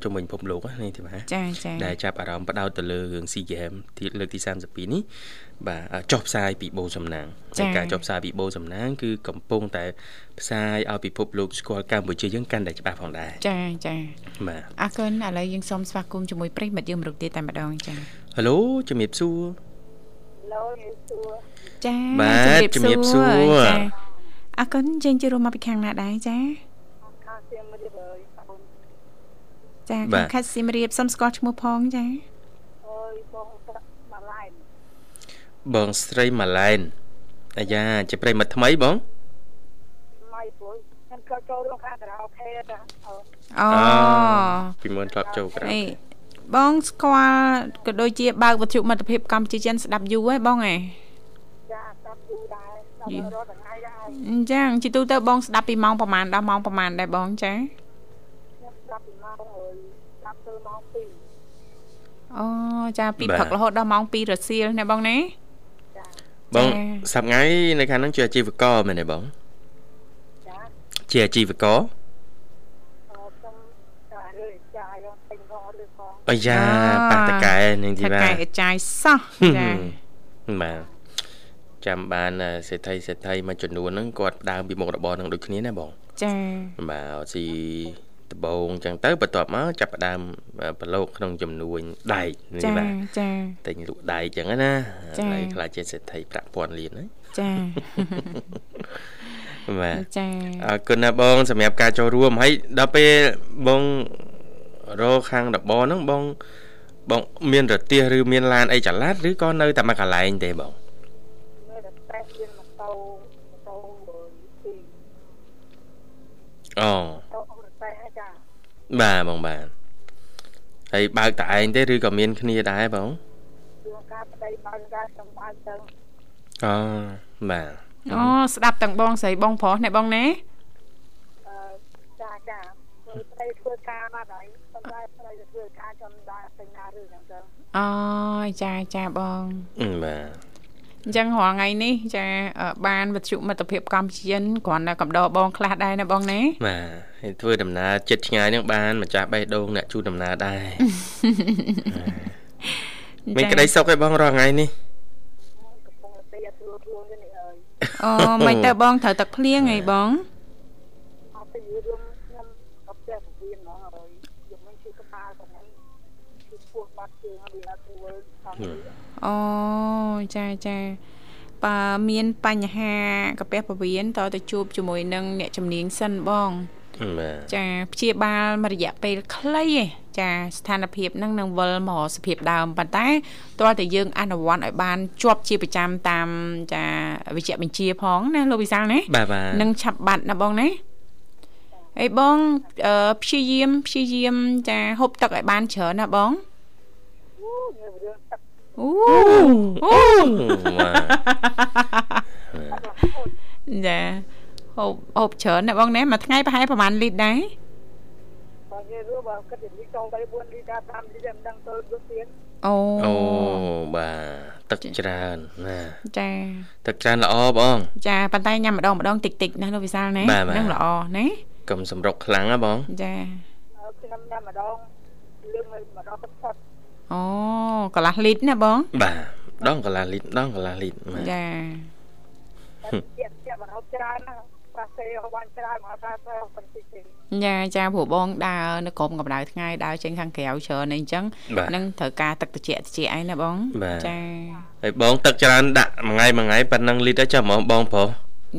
ជំនាញពិភពលោកណានេះទេបាទចាចាដែលចាប់អារម្មណ៍បដោតទៅលើរឿង SEA Games ទីលើកទី32នេះបាទអ่าចុះផ្សាយពីបូសំណាងហើយការចុះផ្សាយពីបូសំណាងគឺកំពុងតែផ្សាយឲ្យពិភពលោកស្គាល់កម្ពុជាយើងកាន់តែច្បាស់ផងដែរចាចាបាទអរគុណឥឡូវយើងសូមស្វាគមន៍ជាមួយប្រិយមិត្តយើងមរុកទៀតតែម្ដងចាហេឡូជំរាបសួរឡូយសួរចាបាទជំរាបសួរចាអរគុណយើងជួបរួមមកពីខាងណាដែរចា ខាងសៀមរាបហើយបង ចាបាខាទងខេត្តសៀមរាបសូមស្គាល់ឈ្មោះផងចាអើយបងស្រាប់មកឡែនបងស្រីម៉ាឡែនអាយ៉ាជាប្រិយមិត្តថ្មីបងម៉ៃព្រោះខ្ញុំក៏ចូលរួមខាងការ៉ាអូខេដែរអូនអូពីមុនធ្លាប់ចូលក្រៅអេបងស្គាល់ក៏ដូចជាបើកវិទ្យុមិត្តភាពកម្ពុជាចិនស្ដាប់យូរហើយបងឯងដល់រត់ថ្ងៃដែរអញ្ចឹងជីទូទៅបងស្ដាប់ពីម៉ោងប្រហែលដល់ម៉ោងប្រហែលដែរបងចា ខ្ញុំស្ដាប់ពីម៉ោងហើយស្ដាប់ទៅម៉ោង2 អូចាពីបាទព្រឹករហូតដល់ម៉ោង2រសៀលណាបងណាចាបងចា៎សប្ងៃនៅខាងហ្នឹងជាអាជីវករមែនទេបងចាជាអាជីវករអឺខ្ញុំចារឿយចាយកពេញផងឬផងអាយ៉ាប៉ះតកែនឹងទីថាបាកែអាចារ្យសោះចាបាទចាំបានអឺសេដ្ឋីសេដ្ឋីមួយចំនួនហ្នឹងគាត់ដើមពីមុខរបរហ្នឹងដូចគ្នាណាបងចាបាទអត់ស៊ី ដបងអញ្ចឹងទៅបន្ទាប់មកចាប់ផ្ដើមប្រឡូកក្នុងចំនួនដែកនេះចាបាទចាតែញលក់ដែកអញ្ចឹងណាចា៎ហើយខ្លាចជាសេដ្ឋីប្រាក់ពាន់លានហ្នឹងចាបាទចាអរគុណណាបងសម្រាប់ការចូលរួមហើយដល់ពេលបងរកខាងដបហ្នឹងបង បង មានរទេសឬមានឡានអីចល័តឬក៏នៅតែមួយកន្លែងទេបងនៅតែតែមានម៉ូតូម៉ូតូពីអូម៉ូតូអត់តែចា បាទបងបាទហើយបើកតែឯងទេឬក៏មានគ្នាដែរបងជួនកាលប្តីបើការសំបានទៅអូបាទអូស្ដាប់ទាំងបងស្រីបងប្រុសណែបងណាអឺចាចាព្រោះប្តីធ្វើការមកហើយប៉ុន្តែប្តីទៅធ្វើការចំដែរពេញណាឬអញ្ចឹងអូចាចាបងអឺបាទអញ្ចឹងរាល់ថ្ងៃនេះចាអឺបានវិទ្យុមិត្តភាពកម្ពុជាគ្រាន់តែកំដរបងខ្លះដែរណាបងណាបាទ ហើយធ្វើដំណើរចិត្តឆ្ងាយហ្នឹងបានម្ចាស់បេះដូងអ្នកជូនដំណើរដែរមានក្តីសុខឯបងរាល់ថ្ងៃនេះកំពុងតែអត់ធ្វើខ្លួនទេនេះអើយអូមិនទៅបងត្រូវទឹកភ្លៀងអីបងអត់ទៅរឿងខ្ញុំក៏ផ្ទះពវៀនហ្មងហើយយកមិនជិះក្បាលហ្នឹងជិះពោះបាត់ជើងវាអត់ធ្វើខំអូចាចាបើមានបញ្ហាកាពះពោះវៀនតើទៅជួបជាមួយនឹងអ្នកជំនាញសិនបងបាទ ចាព្យាបាលមួយរយៈពេលខ្លីឯងចាស្ថានភាពហ្នឹងនឹងវិលមករកសភាពដើមប៉ុន្តែតើតើយើងអនុវត្តឲ្យបានជាប់ជាប្រចាំតាមចាវិជ្ជបញ្ជាផងណាលោកវិសាលណាបាទបាទនឹងឆាប់បាត់ណាបងណាអីបងអឺព្យាយាមព្យាយាមចាហូបទឹកឲ្យបានច្រើនណាបងអូយើងរឿងទឹកអូអូបាទចា ហូបហូបច្រើនណាបងណាមួយថ្ងៃប្រហែលប្រហែលលីត្រដែរបើនិយាយរួមបើគិតពីលីត្រចូល3 4លីត្រដល់5លីត្រមិនដឹងទៅយត់ទៀតអូអូបាទទឹកច្រើនណាចាទឹកច្រើនល្អបងចាប៉ុន្តែញ៉ាំម្ដងម្ដងតិចតិចណាលោកវិសាលណាបាទបាទនឹងល្អណាកុំសម្រុកខ្លាំងណាបងចាខ្ញុំញ៉ាំម្ដងលឿងម្ដងទឹកផុតអូកន្លះលីត្រណាបង បាទដងកន្លះលីត្រដងកន្លះលីត្របាទចាតែទៀតទៀតបើរត់ច្រើនណា ប្រាសេអស់បានច្រើនមកថាទៅបន្តិចទេចាចាព្រោះបងដើរនៅក្រោមកម្ដៅថ្ងៃដើរចេញខាងក្រៅច្រើនអីអញ្ចឹងបាទនឹងត្រូវការទឹកត្រជាក់ត្រជាក់ឯណាបងបាទចាហើយបងទឹកច្រើនដាក់មួយថ្ងៃមួយថ្ងៃប៉ុណ្ណឹងលីត្រទៅចាំហ្មងបងប្រុស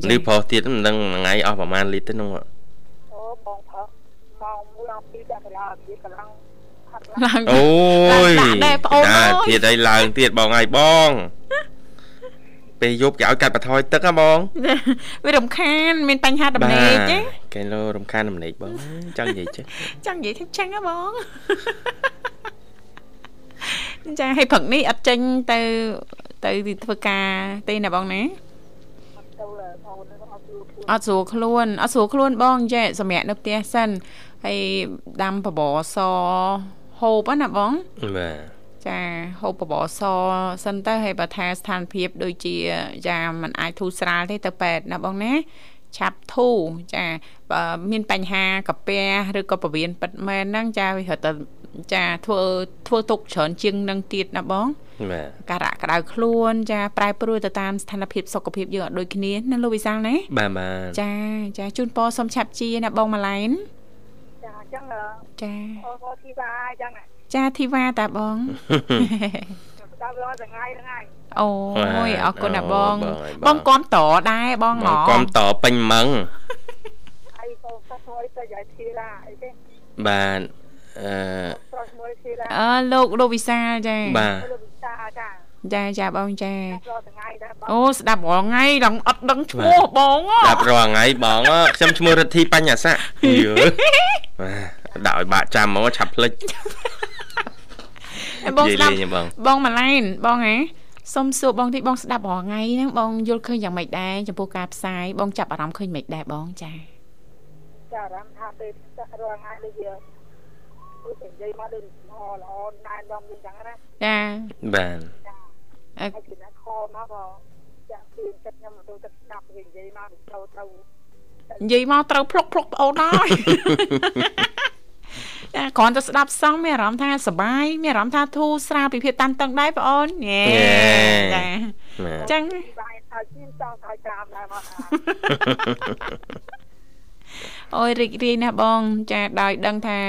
ចាឬប្រុសទៀតមិនដឹងមួយថ្ងៃអស់ប្រហែលលីត្រទេនោះអូបងផឹកមកមួយដល់ពីរដាក់កន្លងពីកន្លងផឹកឡើងឡើងអូយដាក់ដែរប្អូនអើយទៀតអីឡើងទៀតបងហើយបង ពេលយប់គេឲ្យកាត់បន្ថយទឹកហ៎បងវារំខាន មានបញ្ហាដំណេកទេគេលោរំខានដំណេកបងចង់និយាយចេះចង់និយាយថាចឹងហ៎បងចាឲ្យព្រឹកនេះអត់ចេញទៅទៅធ្វើការទេណាបងណាអត់ទៅលើអូនអត់ជួយខ្លួនអត់ស្រួលខ្លួនអត់ស្រួលខ្លួនបងចេះសម្រាប់នៅផ្ទះសិនហើយដាំបបរសហូបហ្នឹងណាបងបាទ ចាហូបបបរសសិនទៅហើយបើថាស្ថានភាព ដូចជាចាมันអាចធូរស្រាលទេទៅពេទ្យណាបងណាឆាប់ធូរចាបើមានបញ្ហាកាពះឬក៏ពវៀនពិតមែនហ្នឹងចាវារត់ទៅចាធ្វើធ្វើទុកច្រើនជាងនឹងទៀតណាបងបាទការៈក្តៅខ្លួនចាប្រែប្រួលទៅតាមស្ថានភាពសុខភាពយើងអត់ដូចគ្នាណាលោកវិសាលណាបាទបាទចាចាជូនពរសុំឆាប់ជាណាបងម៉ាឡែនចាអញ្ចឹងចាអូអូធីវ៉ាអញ្ចឹង ចាធីវ៉ាតាបងដល់រត់ថ្ងៃហ្នឹងហើយអូយអរគុណណាបងអូយបងគាំតរដែរបងបងហ៎កំតពេញម៉ងអីក៏សោះមួយទៅយាយធីរ៉ាអីទេបាទអឺប្រុសមួយធីរ៉ាអើលោកលោកវិសាលចាបាទលោកវិសាចាចាចាបងចារត់ថ្ងៃដែរបងអូស្ដាប់រាល់ថ្ងៃដល់អត់ដឹងឈ្មោះបងហ៎ដាប់រាល់ថ្ងៃបងអើខ្ញុំឈ្មោះរិទ្ធីបញ្ញាស័កយើបាទដាក់ឲ្យបាក់ចាំហ្មងឆាប់ភ្លេចហើយ បងស្ដាប់និយាយលេងទេបងបងម៉ាឡែនបងហ៎សុំសួរបងតិចបងស្ដាប់រាល់ថ្ងៃហ្នឹងបងយល់ឃើញយ៉ាងម៉េចដែរចំពោះការផ្សាយបងចាប់អារម្មណ៍ឃើញម៉េចដែរបងចាចាអារម្មណ៍ថាពេលរងថ្ងៃដូចជាដូចនិយាយមកដូចល្អល្អណែនាំយើងចឹងណាចាបាទអឺហើយពីណាខមកក៏ចាក់ពីចិត្តខ្ញុំទៅទឹកស្ដាប់វិញនិយាយមកទៅទៅនិយាយមកត្រូវភ្លុកភ្លុកប្អូនហើយ ចាគ្រាន់តែស្ដាប់សងមានអារម្មណ៍ថាសប្បាយមានអារម្មណ៍ថាធូរស្រាលពីភាពតានតឹងដែរបងអូនញ៉េចាបាទចឹងបាយហើយខ្ញុំចង់ឲ្យក្រាមដែរមកថាអូយរីករាយណាស់បង ចាដោយដឹងថា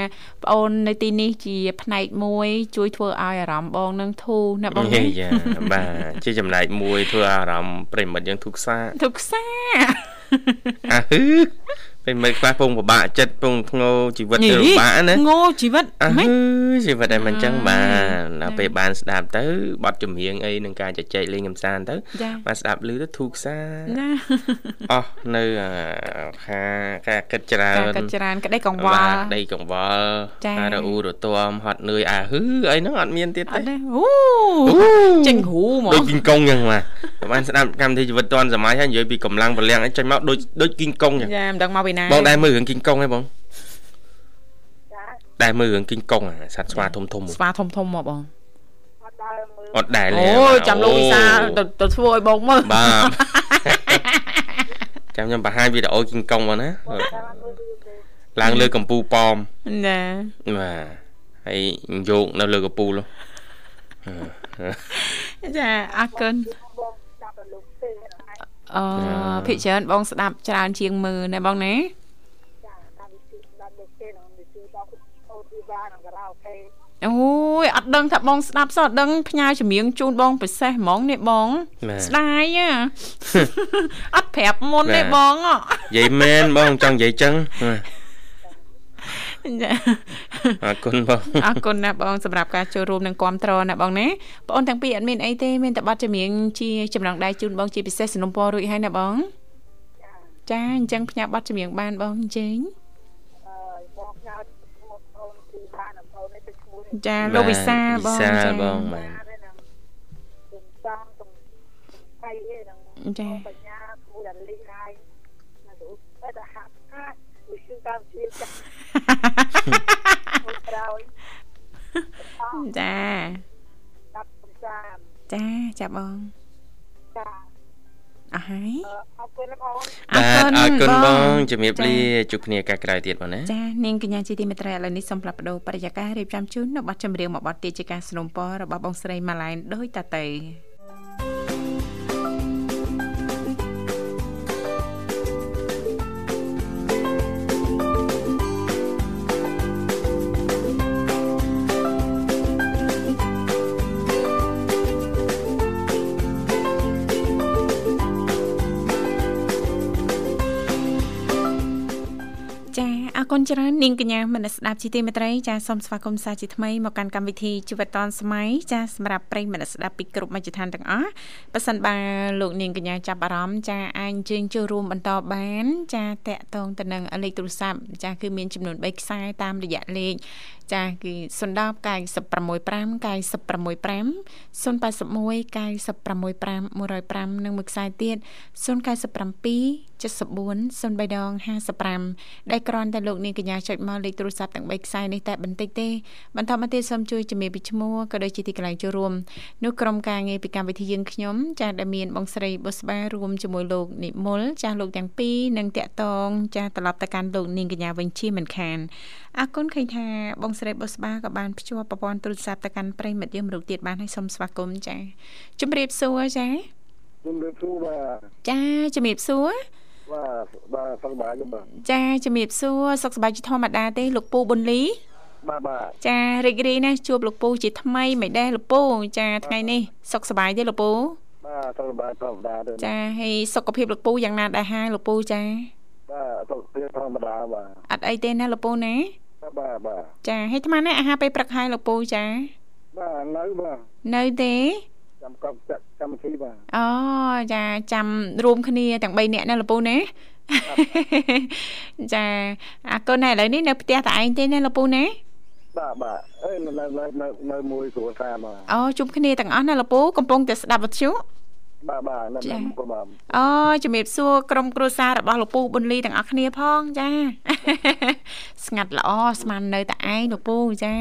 ប្អូននៅទីនេះជា ផ្នែកមួយ ជួយធ្វើឲ្យអារម្មណ៍បងនឹងធូរណាបងហេណាយ៉ាបាទជាចំណែកមួយធ្វើអារម្មណ៍ប្រិមិត្តយើងធុកសាទុកសាអា ហឺប្រិមិត្តខ្លះពងពិបាកចិត្តពងធ្ងោជីវិតទៅពិបាកណាងោជីវិតអាម៉េចហឺជីវិតតែមិនចឹងអើយបាទដល់ចាពេលបានស្ដាប់ទៅបទចម្រៀងអីនឹងការជជែកលេងកំសាន្តទៅចាបានស្ដាប់ឮទៅធូរសាណាអស់នៅអាខាការគិតច្រើការនកាត់ចរានក្តីកង្វបាល់ទដីកង្វល់ចាការរអ៊ូរទាំហត់នឿយអាហឺអីហ្នឹងអត់មានទៀតអទេត់ទេអូចេញហ៊ូហ្មដូចងគីងកុងចឹងបាទបានស្ដាប់កម្មវិធីជីវិតឌွန်សម័យហើយនិយាយពីកម្លាំងពលំអីចេញមកដូចដូចគីងកុងចឹងចាមិនដឹងមកពីណាបងដែរមើលរឿងគីងកុងហ៎បងចាដែរមើលរឿងគីងកុងអាសត្វស្វាធំធំស្វាធំធំមកបងអត់ដើរមើលអត់ដែរអូចាំលោកវិសាទៅទៅធ្វើឲ្យបងមើលបាទចាំខ្ញុំបង្ហាញវីដេអូគីងកុងបងណាមកតាមមើលរឿងទេឡើងលើកំពូលប៉មណាបាទហើយយកនៅលើកំពូលនោះចាអរគុណ អឺភិកច្រើនបងស្ដាប់ច្រើនជាងមើលណាបងណាចាតាមវិធីស្ដាប់លោកទេហ្នឹងវិធីដល់អូទីវ៉ានិងការ៉ាអូខេអូយអត់ដឹងថាបងស្ដាប់សោះអត់ដឹងផ្ញើចម្រៀងជូនបងពិសេសហ្មងនេះបងបាទស្ដាយហ៎អត់ប្រាប់មុនទេបាទបងអនិយាយមែនបងចង់និយាយចឹងបាទ ចាអរគុណបងអរគុណណាស់បងសម្រាប់ការចូលរួមនិងគាំទ្រណាបងណាបងអូនទាំងពីរអត់មានអីទេមានតែប័ណ្ណចម្រៀងជាចំណងដៃជូនបងជាពិសេសสนុំពររួចហើយណាបងចាចាអញ្ចឹងផ្ញើប័ណ្ណចម្រៀងបានបងអញ្ជើញអឺបងផ្ញើមកអូនទីវ៉ានិងអូននេះទៅឈ្មោះចាលោកវិសាលបងវិសាលចាបងបាទហ្នឹងទំសំទំស្អីឯហ្នឹងចាបញ្ញាគូដល់លីហើយណាទៅតែទៅហាក់ហាក់វិសុតាមជាចា ស់មកក្រោយចាដាប់សំសាមចាចាបងចាអស់ហើយអឺអរគុណបងអូនបាទអរគុណបងចាជំរាបលាជួបគ្នាឱកាសក្រោយទៀតបងណាចានាងកញ្ញាជាទីមេត្រីឥឡូវនេះសូមផ្លាប់បដោបរិយាកាសរៀបចំជូននៅប័ណ្ណចម្រៀងមួយប័ណ្ណទៀតជាការสนុំពររបស់បងស្រីម៉ាឡែនដោយតទៅ ច្រើននាងកញ្ញាមនស្សស្ដាប់ជីទីមេត្រីចាសូមស្វាគមន៍សាជាថ្មីមកកាន់កម្មវិធីជីវិតឌွန်សម័យចាសម្រាប់ប្រិយមនស្សស្ដាប់ពីគ្រប់មជ្ឈដ្ឋានទាំងអស់ប៉ះសិនបើលោកនាងកញ្ញាចាប់អារម្មណ៍ចាអាចអញ្ជើញចូលរួមបន្តបាន ចាតកតងទៅនឹងលេខទូរស័ព្ទចាគឺមានចំនួន3ខ្សែតាមរយៈលេខចាគឺ010 965 965 081 965 105និងមួយខ្សែទៀត097 74 03ដង55ដែលគ្រាន់តែលោកនាងកញ្ញាចុចមកលេខទូរស័ព្ទទាំង3ខ្សែនេះតែបន្តិចទេបន្តមកទៀតសូមជួយជំរាបពីឈ្មោះក៏ដូចជាទីកន្លែងចូលរួមនោះក្រុមការងារពីកម្មវិធីយើងខ្ញុំចាស់ដែលមានបងស្រីបុស្បារួមជាមួយលោកនិមលចាស់លោកទាំងពីរនិងតាក់តងចាស់ត្រឡប់ទៅកាន់លោកនាងកញ្ញាវិញជាមិនខានអរគុណឃើញថាបងស្រីបុស្បាក៏បានភ្ជាប់ប្រព័ន្ធទូរស័ព្ទទៅកាន់ប្រិយមិត្តយើងរូបទៀតបានហើយសូមស្វាគមន៍ចាជំរាបសួរចាជំរាបសួរបាទចាជំរាបសួរ បាទបាទសុខសប្បាយទេបាទចាជំរាបសួរសុខសប្បាយជាធម្មតាទេលោកពូប៊ុនលីបាទបាទចារីករាយណាស់ជួបលោកពូជាថ្មីមិនដែរលោកពូចាថ្ងៃនេះសុខសប្បាយទេលោកពូបាទសុខសប្បាយធម្មតាទេចាហើយសុខភាពលោកពូយ៉ាងណាដែរហើយលោកពូចាបាទសុខភាពធម្មតាបាទអត់អីទេណាលោកពូណាបាទបាទចាហើយអាត្មានេះអាហារពេលព្រឹកហើយលោកពូចាបាទនៅបាទនៅទេចាំកប់ចាក់ កម្មវិធីបាទអូចាចាំរួមគ្នាទាំង3នាក់ណាលោកពូណាចាអរគុណណាស់ឥឡូវនេះនៅផ្ទះតែឯងទេណាលោកពូណាបបាទបាទអេនៅនៅនៅនៅមួយគ្រួសារបាទអូជុំគ្នាទាំងអស់ណាលោកពូកំពុងតែស្ដាប់វិទ្យុបាទបាទនៅចា៎នៅមុខបាទអូជំរាបសួរក្រុមគ្រួសាររបស់លោកពូប៊ុនលីទាំងអស់គ្នាផងចាស្ងាត់ល្អស្មាននៅតែឯងលោកពូចា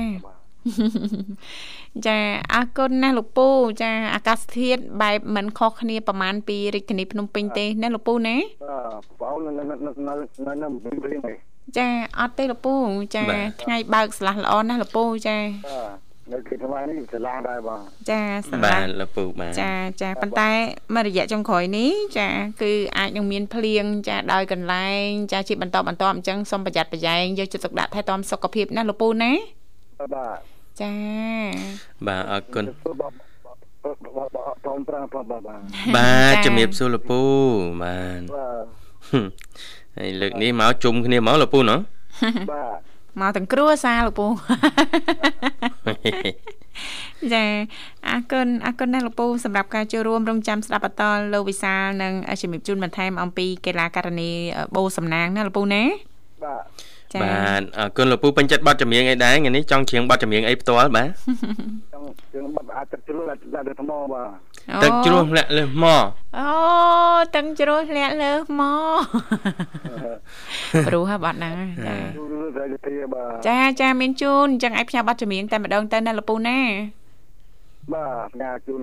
ចាអរគុណណាស់លោកពូចាអាកាសធាតុបែបមិនខុសគ្នាប្រហែលពីរាជធានីភ្នំពេញទេណាលោកពូណាបាទបងអូននៅនៅនៅនៅនៅនៅវិញវិញនេះចាអត់ទេលោកពូចាបាទថ្ងៃបើកស្លាស់ល្អណាស់លោកពូចាបាទនៅគេថ្មនេះឆ្លាងដែរបងចាស្របាឡាទញ់លោកពូបាទចាចាប៉ុន្តែមករយៈចុងក្រោយនេះចា គឺអាចនឹងមានភ្លៀងចាដោយកន្លែងចាជាបន្តបន្តអញ្ចឹងសូមប្រយ័ត្នប្រយែងយកចិត្តទុកដាក់ថែទាំសុខភាពណាលោកពូណាបាទ ចាបាទអរគុណបាទបាទបាទបងប្រាបាទបាទបាទបាទជំរាបសួរលោកពូបាទបាទហឹមហើយលើកនេះមកជុំគ្នាមកលោកពូណោះបាទមកទាំងគ្រួសារលោកពូចាអរគុណអរគុណណាស់លោកពូសម្រាប់ការចូលរួមរងចាំស្ដាប់បន្តលោកវិសាលនិងជំរាបជូនបន្ថែមអំពីកីឡាករនីបូសំណាងណាលោកពូណាបាទចា បាទអរគុណលោកពូពេញចិត្តប័ណ្ណចម្រៀងអីដែរថ្ងៃនេះចង់ច្រៀងប័ណ្ណចម្រៀងអីផ្ទាល់បាទចង់ជាងបាត់អាចទឹកជ្រុលដាក់ទៅថ្មបាទទឹកជ្រោះលាក់លើសមកអូទឹកជ្រោះលាក់លើមកព្រោះហ่าបាត់ហ្នឹងចាយូរទៅទៅបាទចាចាមានជូនអញ្ចឹងឲ្យផ្ញើប័ណ្ណចម្រៀងតែម្ដងទៅណាលោកពូណាបាទផ្ញើជូន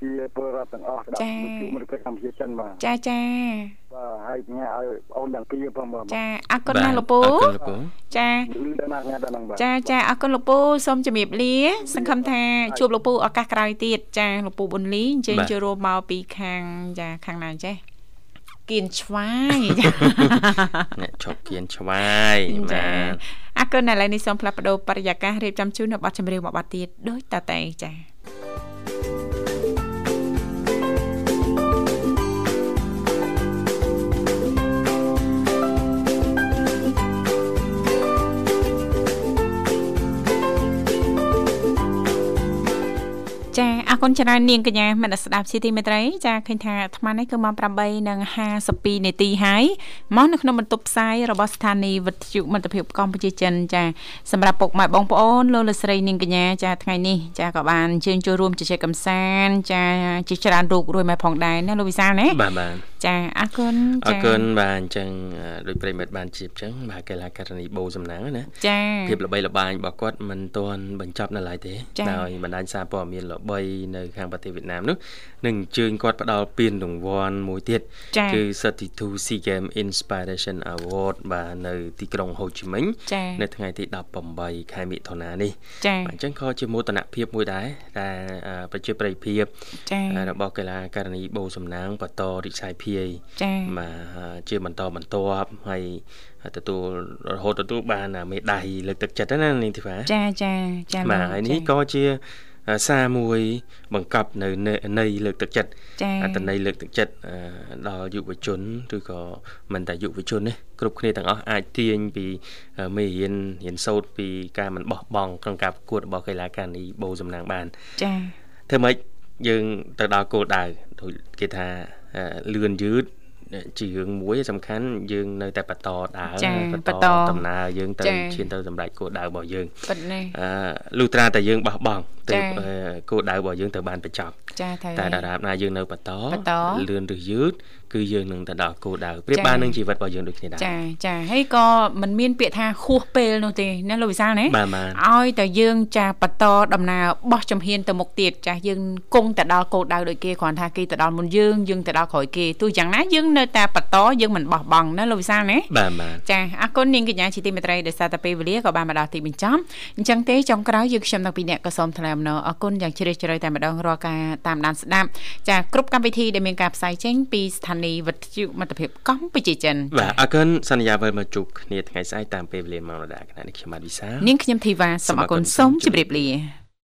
ជាពលរដ្ឋទាំងអស់ស្ដាប់វិទ្យុមិត្តភាពកម្ពុជាចិនបាទចាចា បាទហើយផ្ញើឲ្យអូនទាំងពីរផងបាទចាអរគុណណាស់លោកពូអរគុណលោកពូចាលឺដល់ណាស់ថ្ងៃដល់ហ្នឹងបាទចាចាអរគុណលោកពូសូមជម្រាបលា សង្ឃឹមថាជួបលោកពូឱកាសក្រោយទៀតចាលោកពូប៊ុនលីអញ្ជើញចូលរួមមកពីខាងចាខាងណាចេះគៀនឆ្វាយចាអ្នកឈប់គៀនឆ្វាយចាបាទអរគុណឥឡូវនេះសូមផ្លាស់ប្ដូរបរិយាកាសរៀបចំជូននៅប័ណ្ណចម្រៀងមួយប័ណ្ណទៀតដូចតតែចា គុណច្រើននាងកញ្ញាមនស្សស្ដាប់ជាទីមេត្រីចាឃើញថាអាត្មានេះគឺម៉ោង8:52នាទីហើយមកនៅក្នុងបន្ទប់ផ្សាយរបស់ស្ថានីយ៍វិទ្យុមិត្តភាពកម្ពុជាចិនចាសម្រាប់ពុកម៉ែបងប្អូនលោកលោកស្រីនាងកញ្ញាចាថ្ងៃនេះចាក៏បានអញ្ជើញចូលរួមជជែកកម្សាន្តចាជាច្រើនរូបរួយមកផងដែរណាលោកវិសាលណាបាទបាទចាអរគុណអរចាគុណបាទអញ្ចឹងអឺដោយប្រិមិត្តបានជៀបអញ្ចឹងបាទកីឡាករនីបូសំណាងណាចាភាពល្បីល្បាញរបស់គាត់មិនទាន់បញ្ចប់នៅឡើយទេចា៎ដោយបណ្ដាញសារព័ត៌មានល្បីនៅខាងប្រទេសវៀតណាមនោះនឹងអញ្ជើញគាត់ផ្ដល់ពានរង្វាន់មួយទៀតចាគឺ 32 SEA Game Inspiration Award បាទនៅទីក្រុងហូជីមិញចានៅថ្ងៃទី18ខែមិថុនានេះចាបាទអញ្ចឹងក៏ជាមោទនភាពមួយដែរដែលអឺប្រជាប្រិយភាពចារបស់កីឡាករនីបូសំណាងបន្តរិះសាយភាយចាបាទជាបន្តបន្ទាប់ហើយទទួលរហូតទទួលបានមេដាយលើកទឹកចិត្តណានាងធីវ៉ាចាចាចាបាទហើយនេះក៏ជា សារមួយបង្កប់នៅនៃលើកទឹកចិត្តចាអត្តន័យលើកទឹកចិត្តអឺដល់យុវជនឬក៏មិនតែយុវជនទេគ្រប់គ្នាទាំងអស់អាចទាញពីមេរៀនរៀនសូត្រពីការមិនបោះបង់ក្នុងការប្រកួតរបស់កីឡាករនីបូសំណាងបានចាធ្វើម៉េចយើងទៅដល់គោលដៅដូចគេថាអឺលឿនយឺត ជារឿងមួយសំខាន់យើងនៅតែបន្តដើរចាបបន្តតដំណើរយើងទៅចាឈានទៅសម្រេចគោលដៅរបស់យើងពិតណាស់អឺលុះត្រាតែយើងបោះបង់ទៅចាអឺគោលដៅរបស់យើងទៅបានបញ្ចប់ចាត្រូវតែហើយដរាបណាយើងនៅបន្តបន្តលឿនឬយឺត គឺយើងនឹងទៅដល់គោលដៅប្រៀបចាបាននឹងជីវិតរបស់យើងដូចគ្នាដែរចាចាហើយក៏មិនមានពាក្យថាហួសពេលនោះទេណាលោកវិសាលណាបាទបាទឲ្យតែយើងចាបន្តដំណើរបោះជំហានទៅមុខទៀតចាយើងគង់ទៅដល់គោលដៅដូចគេគ្រាន់ថាគេទៅដល់មុនយើងយើងទៅដល់ក្រោយគេទោះយ៉ាងណាយើងនៅតែបន្តយើងមិនបោះបង់ណាលោកវិសាលណាបាទបាទចាអរគុណនាងកញ្ញាជាទីមេត្រីដែលសារតែពេលវេលាក៏បានមកដល់ទីបញ្ចប់អញ្ចឹងទេចុងក្រោយយើងខ្ញុំទាំងពីរអ្នកក៏សូមថ្លែងអំណរអរគុណយ៉ាងជ្រាលជ្រៅតែម្ដងរាល់ការតាមដានស្ដាប់ចាគ្រប់កម្មវិធីដែលមានការផ្សាយចេញពីស្ថានីយ៍វិទ្យុមិត្តភាពកម្ពុជាចិនបាទអរគុណសន្យាវិលមកជួបគ្នាថ្ងៃស្អែកតាមពេលវេលាម៉ោងដដែលគណៈនេះខ្ញុំបាទវិសាលនាងខ្ញុំធីវ៉ាសូមអរគុណសូមជម្រាបលា